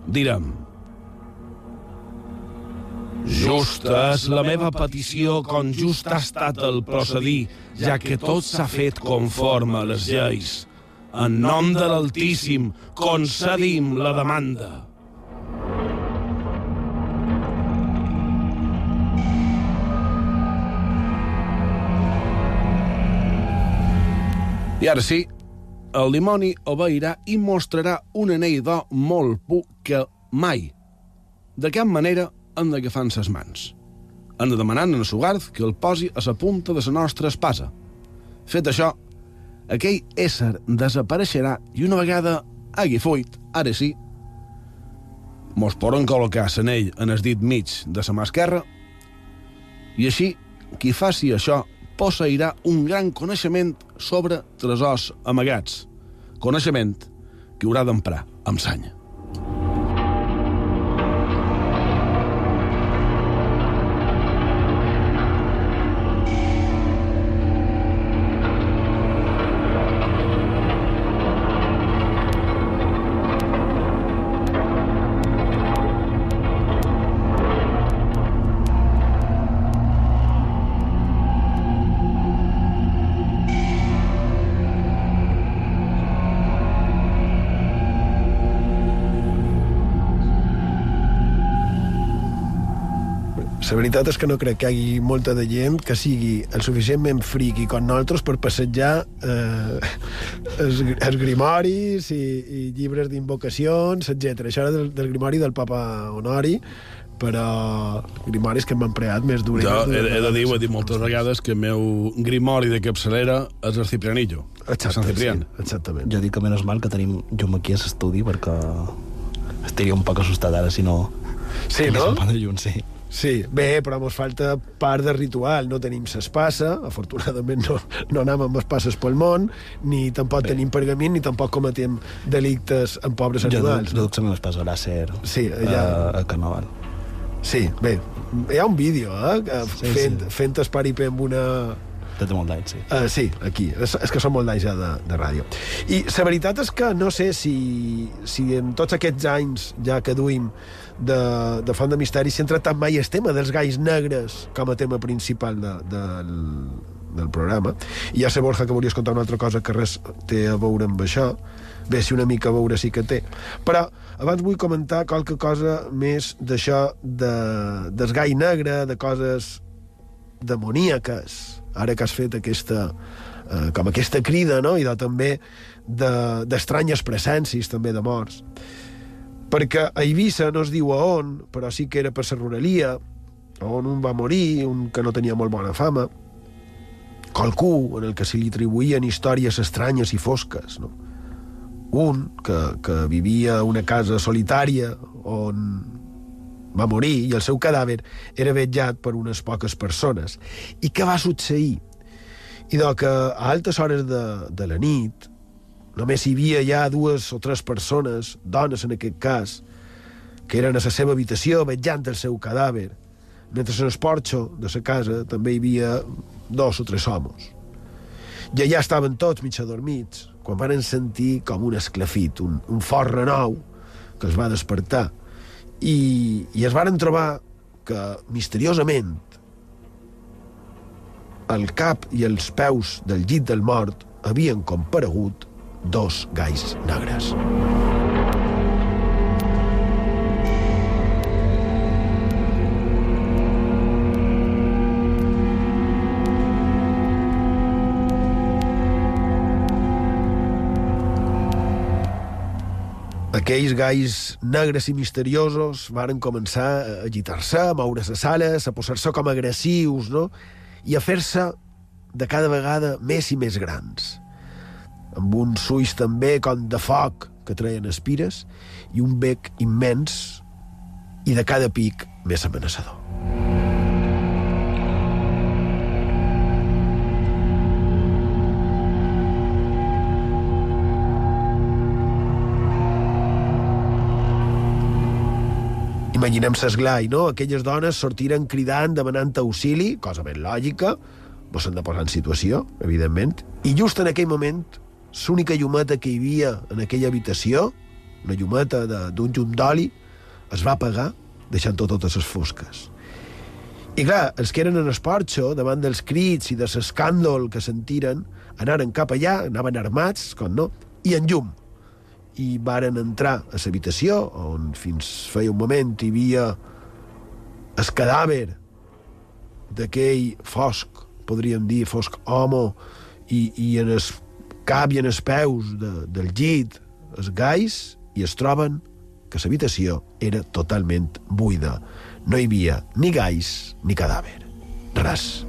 direm Justa és la meva petició com just ha estat el procedir, ja que tot s'ha fet conforme a les lleis. En nom de l'Altíssim, concedim la demanda. I ara sí, el dimoni obeirà i mostrarà un anell d'or molt puc que mai. De cap manera hem d'agafar en ses mans. Hem de demanar a Sugard que el posi a la punta de la nostra espasa. Fet això, aquell ésser desapareixerà i una vegada hagi fuit, ara sí, mos poden col·locar l'anell en el dit mig de la mà esquerra i així, qui faci això posseirà un gran coneixement sobre tresors amagats. Coneixement que haurà d'emprar amb sanya. La veritat és que no crec que hi hagi molta de gent que sigui el suficientment friqui com nosaltres per passejar eh, els, els grimoris i, i llibres d'invocacions, etc. Això era del, del grimori del papa Honori, però grimoris que m'han preat més dur. Jo he, he de dir, ho he dit moltes vegades, que el meu grimori de capçalera és el Ciprianillo. Exacte, Sant Ciprián. sí, exactament. Jo dic que menys mal que tenim llum aquí a l'estudi perquè estaria un poc assustat ara si no... Sí, no? De llum, sí. Sí, bé, però ens falta part de ritual. No tenim s'espassa, afortunadament no, no anem amb espasses pel món, ni tampoc bé. tenim pergamint, ni tampoc cometem delictes amb pobres animals. Jo, jo duc la meva espasa gràcer sí, ja... a, a Carnaval. Sí, bé, hi ha un vídeo, eh? Sí, fent, sí. fent esparipé amb una... Té molt d'anys, sí. Uh, sí, aquí. És, és que són molt d'anys ja de, de ràdio. I la veritat és que no sé si, si en tots aquests anys ja que duim de, de Font de Misteri s'hi ha tractat mai el tema dels galls negres com a tema principal de, de, del programa. I ja sé, Borja, que volies contar una altra cosa que res té a veure amb això. Bé, si una mica a veure sí que té. Però abans vull comentar qualque cosa més d'això de, del gall negre, de coses demoníaques, ara que has fet aquesta, eh, com aquesta crida, no? i de, també d'estranyes de, presències, també de morts. Perquè a Eivissa no es diu a on, però sí que era per la ruralia, on un va morir, un que no tenia molt bona fama, qualcú en el que se li atribuïen històries estranyes i fosques, no? Un que, que vivia a una casa solitària on va morir i el seu cadàver era vetjat per unes poques persones. I què va succeir? I de que a altes hores de, de la nit només hi havia ja dues o tres persones, dones en aquest cas, que eren a la seva habitació vetjant el seu cadàver, mentre en el porxo de la casa també hi havia dos o tres homes. I allà estaven tots mig adormits, quan van sentir com un esclafit, un, un fort renou que els va despertar i, i es varen trobar que, misteriosament, al cap i els peus del llit del mort havien comparegut dos galls negres. Aquells galls negres i misteriosos varen començar a agitar-se, a moure les ales, a posar-se com agressius, no? I a fer-se de cada vegada més i més grans. Amb uns ulls també com de foc que treien espires i un bec immens i de cada pic més amenaçador. Imaginem s'esglai, no? Aquelles dones sortiren cridant, demanant auxili, cosa ben lògica, mos s'han de posar en situació, evidentment, i just en aquell moment, l'única llumeta que hi havia en aquella habitació, una llumeta d'un llum d'oli, es va apagar, deixant tot totes les fosques. I clar, els que eren en el porxo, davant dels crits i de l'escàndol que sentiren, anaren cap allà, anaven armats, com no, i en llum, i varen entrar a l'habitació on fins feia un moment hi havia el cadàver d'aquell fosc, podríem dir, fosc home, i, i en el cap i en els peus de, del llit, els gais, i es troben que l'habitació era totalment buida. No hi havia ni gais ni cadàver. Res.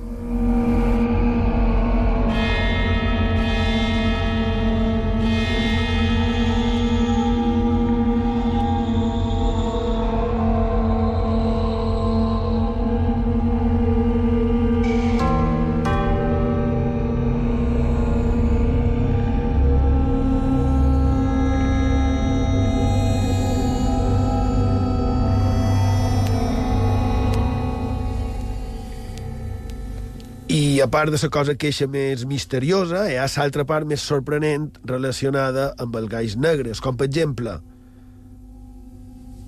I a part de la cosa queixa més misteriosa, hi ha l'altra part més sorprenent relacionada amb els galls negres, com per exemple,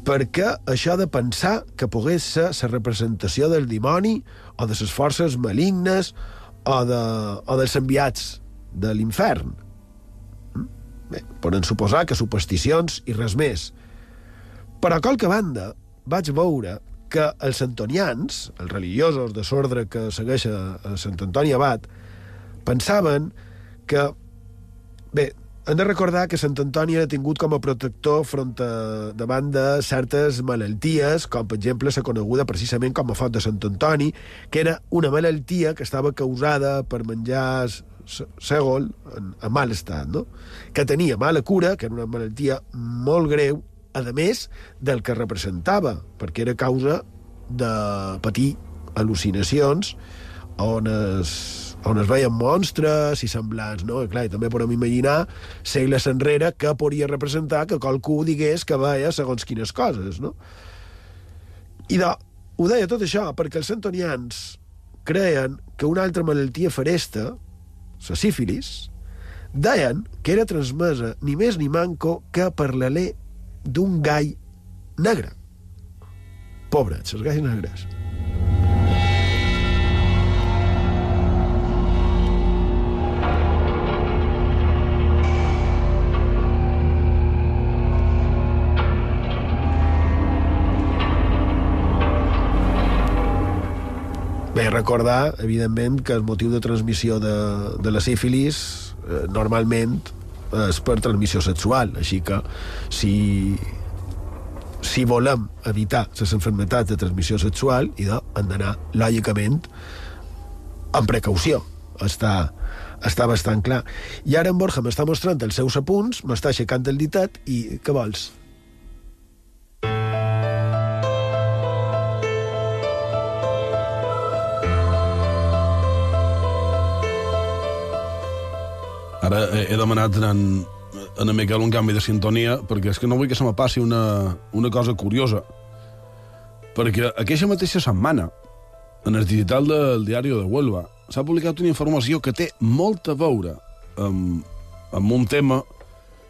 perquè això de pensar que pogués ser la representació del dimoni o de les forces malignes o, de, o dels enviats de l'infern. Mm? Bé, poden suposar que supersticions i res més. Però, a qualque banda, vaig veure que els antonians, els religiosos de l'ordre que segueix a, Sant Antoni Abat, pensaven que, bé, hem de recordar que Sant Antoni ha tingut com a protector front a, davant de certes malalties, com per exemple la coneguda precisament com a fot de Sant Antoni, que era una malaltia que estava causada per menjar sègol en, en mal estat, no? que tenia mala cura, que era una malaltia molt greu, a més del que representava, perquè era causa de patir al·lucinacions on es, on es veien monstres i semblants, no? I, clar, i també podem imaginar segles enrere que podria representar que qualcú digués que veia segons quines coses, no? I de, ho deia tot això perquè els santonians creien que una altra malaltia faresta, la sífilis, deien que era transmesa ni més ni manco que per l'alè d'un gall negre. Pobrets, els galls negres. Bé, recordar, evidentment, que el motiu de transmissió de, de la sífilis eh, normalment és per transmissió sexual, així que si, si volem evitar les enfermetats de transmissió sexual, i hem d'anar, lògicament, amb precaució. Està, està bastant clar. I ara en Borja m'està mostrant els seus apunts, m'està aixecant el ditat, i què vols? Ara he, he demanat en, en Miquel un canvi de sintonia perquè és que no vull que se me passi una, una cosa curiosa. Perquè aquesta mateixa setmana, en el digital del diari de Huelva, s'ha publicat una informació que té molt a veure amb, amb un tema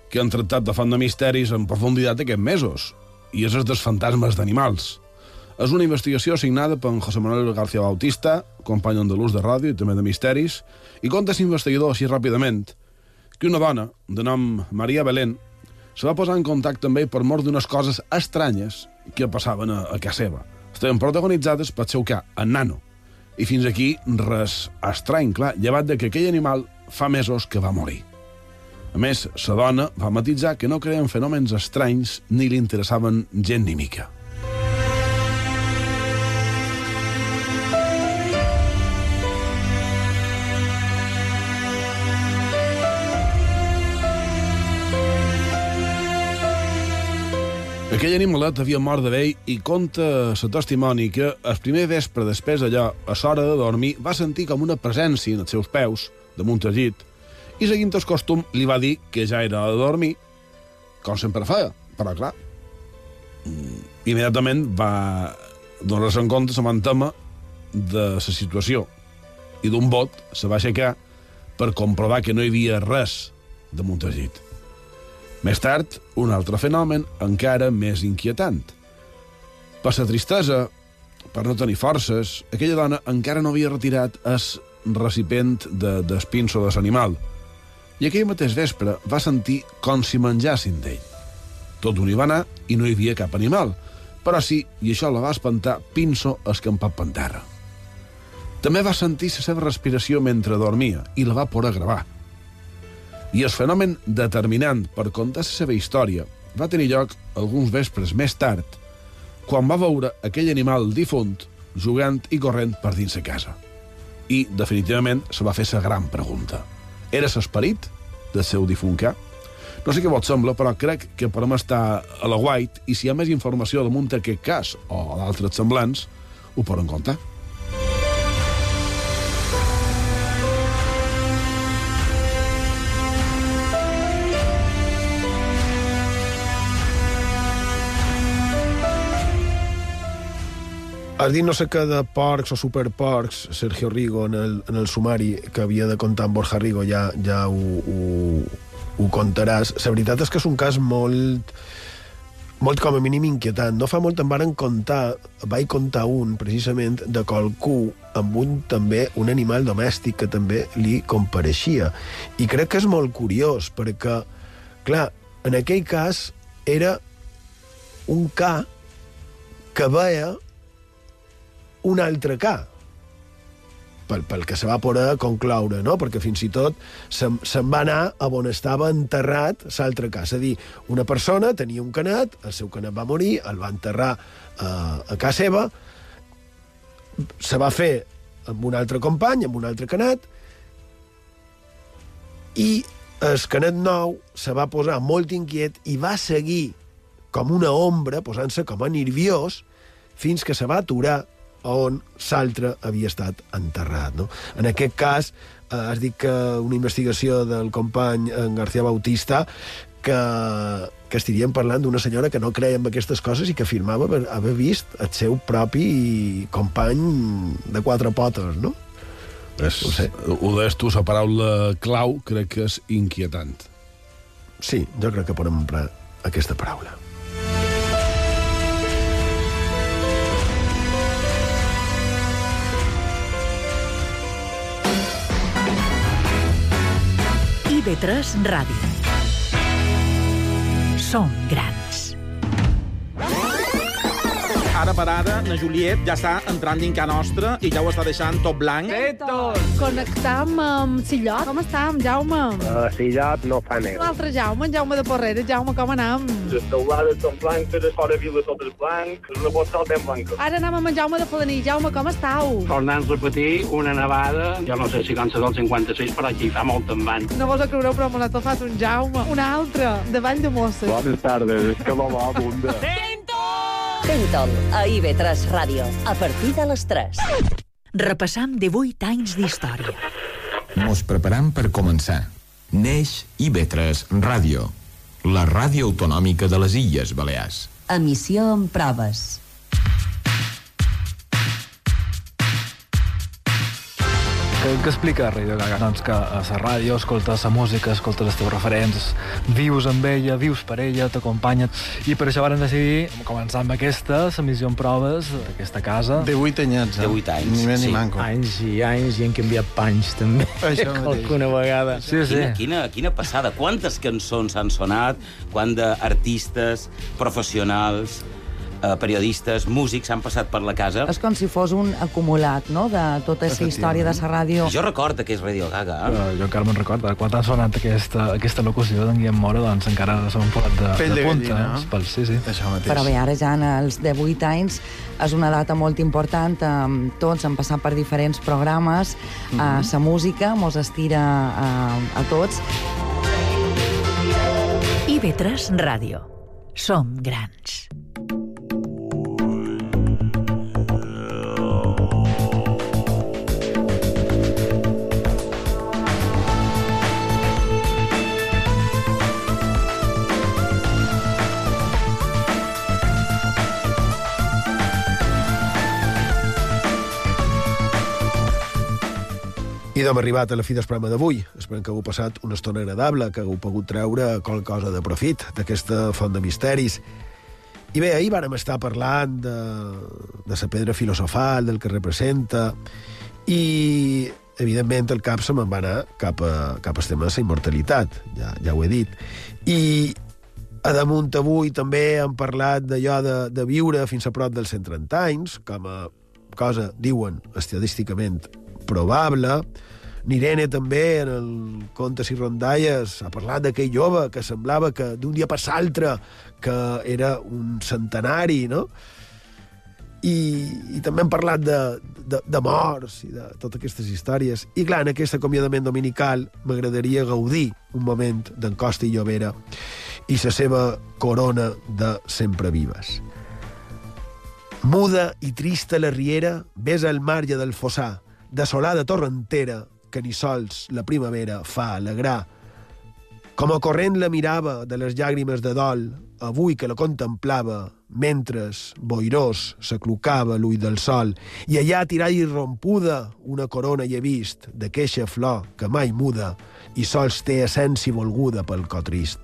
que han tractat de font de misteris en profunditat aquests mesos, i és el dels fantasmes d'animals. És una investigació signada per José Manuel García Bautista, company andalús de ràdio i també de misteris, i conta l'investigador així ràpidament que una dona, de nom Maria Belén, se va posar en contacte amb ell per mort d'unes coses estranyes que passaven a, a casa seva. Estaven protagonitzades pel seu ca, en nano. I fins aquí res estrany, clar, llevat de que aquell animal fa mesos que va morir. A més, la dona va matitzar que no creien fenòmens estranys ni li interessaven gent ni mica. Aquell animalet havia mort de vell i conta la testimoni que el primer vespre després allò, a l'hora de dormir, va sentir com una presència en els seus peus, damunt el llit, i seguint el costum li va dir que ja era de dormir, com sempre feia, però clar, mm, immediatament va donar-se en compte la mantema de la situació i d'un bot se va aixecar per comprovar que no hi havia res damunt el llit. Més tard, un altre fenomen encara més inquietant. Per la tristesa, per no tenir forces, aquella dona encara no havia retirat el recipient de, d'espinso de l'animal, i aquell mateix vespre va sentir com si menjassin d'ell. Tot un hi va anar i no hi havia cap animal, però sí, i això la va espantar, Pinso escampat per terra. També va sentir la seva respiració mentre dormia i la va poder gravar. I el fenomen determinant per contar la seva història va tenir lloc alguns vespres més tard, quan va veure aquell animal difunt jugant i corrent per dins la casa. I, definitivament, se va fer la gran pregunta. Era l'esperit del seu difunt ca? No sé què vos sembla, però crec que podem estar a la guait i si hi ha més informació damunt d'aquest cas o d'altres semblants, ho podem contar. Has dit no sé què de porcs o superporcs, Sergio Rigo, en el, en el sumari que havia de comptar amb Borja Rigo, ja, ja ho, ho, ho contaràs. La veritat és que és un cas molt molt com a mínim inquietant. No fa molt em varen contar, vaig contar un, precisament, de qualcú amb un també un animal domèstic que també li compareixia. I crec que és molt curiós, perquè, clar, en aquell cas era un ca que veia un altre ca, pel, pel que se va poder concloure, no? perquè fins i tot se'n se va anar a on estava enterrat l'altre cas. És a dir, una persona tenia un canet, el seu canet va morir, el va enterrar a, a casa seva, se va fer amb un altre company, amb un altre canet, i el canet nou se va posar molt inquiet i va seguir com una ombra, posant-se com a nerviós, fins que se va aturar on l'altre havia estat enterrat. No? En aquest cas, eh, has dit que una investigació del company en García Bautista que, que estaríem parlant d'una senyora que no creia en aquestes coses i que afirmava haver, haver vist el seu propi company de quatre potes, no? És, ho, sé. ho deies tu, la paraula clau crec que és inquietant. Sí, jo crec que podem emprar aquesta paraula. IB3 Ràdio. Som grans. Ara per ara, na Juliet ja està entrant casa nostra i ja ho està deixant tot blanc. Petos! Connectam amb Sillot. Com estam, Jaume? Uh, Sillot no fa net. L'altre Jaume, en Jaume de Porrera. Jaume, com anam? Les teulades són blanques, les fora vila tot és blanc, una postal ben blanca. Ara anem amb en Jaume de Falaní. Jaume, com estàu? Tornant a repetir, una nevada, jo no sé si cansa del 56, però aquí fa molt en van. No vos ho creureu, però me l'ha tofat un Jaume. Un altre, de Vall de Mosses. Bones tardes, és que l'home abunda. Tentol, a IB3 Ràdio, a partir de les 3. Repassam 18 anys d'història. Mos preparam per començar. Neix IB3 Ràdio, la ràdio autonòmica de les Illes Balears. Emissió amb proves. Què, què explica Radio Gaga? Doncs que a la ràdio escoltes la música, escoltes els teus referents, vius amb ella, vius per ella, t'acompanya, i per això varen decidir començar amb aquesta, l'emissió en proves d'aquesta casa. De 8 anyets, eh? De 8 anys, Ni més sí. ni manco. Anys i anys i han canviat panys, també. Això mateix. Alguna vegada. Sí, sí. Quina, quina, quina passada. Quantes cançons han sonat, quant d'artistes, professionals, eh, periodistes, músics han passat per la casa. És com si fos un acumulat, no?, de tota aquesta història de la ràdio. Jo recordo que és Radio Gaga. Però jo encara me'n recordo, quan ha sonat aquesta, aquesta locució d'en Guillem Mora, doncs encara un poc de, Pell de punta. gallina, eh, no? els pèls, sí, sí. Això mateix. Però bé, ara ja en els 18 anys és una data molt important. eh, Tots han passat per diferents programes. Mhm. eh, La música mos estira a, a tots. IB3 Ràdio. Som grans. I d'hem arribat a la fi del programa d'avui. Esperem que hagueu passat una estona agradable, que hagueu pogut treure qualque cosa de profit d'aquesta font de misteris. I bé, ahir vàrem estar parlant de, de la pedra filosofal, del que representa, i, evidentment, el cap se me'n va anar cap, a, cap al tema de la immortalitat, ja, ja ho he dit. I a damunt avui també hem parlat d'allò de, de viure fins a prop dels 130 anys, com a cosa, diuen, estadísticament probable. N'Irene també, en el Contes i Rondalles, ha parlat d'aquell jove que semblava que d'un dia per l'altre que era un centenari, no? I, i també hem parlat de, de, de morts i de totes aquestes històries. I clar, en aquest acomiadament dominical m'agradaria gaudir un moment d'en Costa i Llobera i la seva corona de sempre vives. Muda i trista la riera, besa el marge del fossar, desolada torrentera, que ni sols la primavera fa alegrar. Com a corrent la mirava de les llàgrimes de dol, avui que la contemplava, mentre, boirós, s'aclocava l'ull del sol, i allà tirada i rompuda una corona hi he vist, de queixa flor que mai muda, i sols té essència volguda pel cor trist.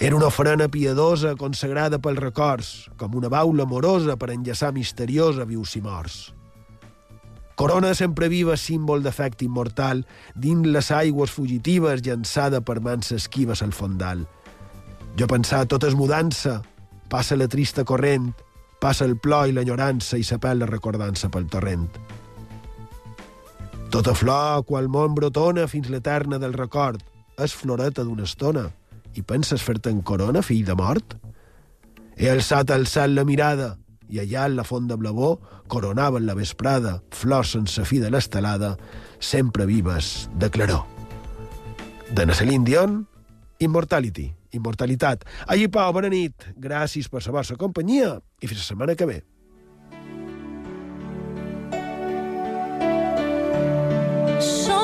Era una ofrena piedosa consagrada pels records, com una baula amorosa per enllaçar misteriosa vius i morts. Corona sempre viva, símbol d'efecte immortal, dins les aigües fugitives llançada per mans esquives al fondal. Jo pensar, tot és mudança, passa la trista corrent, passa el plor i l'enyorança i s'apel la recordança pel torrent. Tota flor, qual món brotona fins l'eterna del record, és floreta d'una estona. I penses fer-te en corona, fill de mort? He alçat al cel la mirada, i allà en la font de blavó coronaven la vesprada, flors sense fi de l'estelada, sempre vives de claror. De Celine Dion, Immortality, immortalitat. Allí, Pau, bona nit. Gràcies per la vostra companyia i fins la setmana que ve. So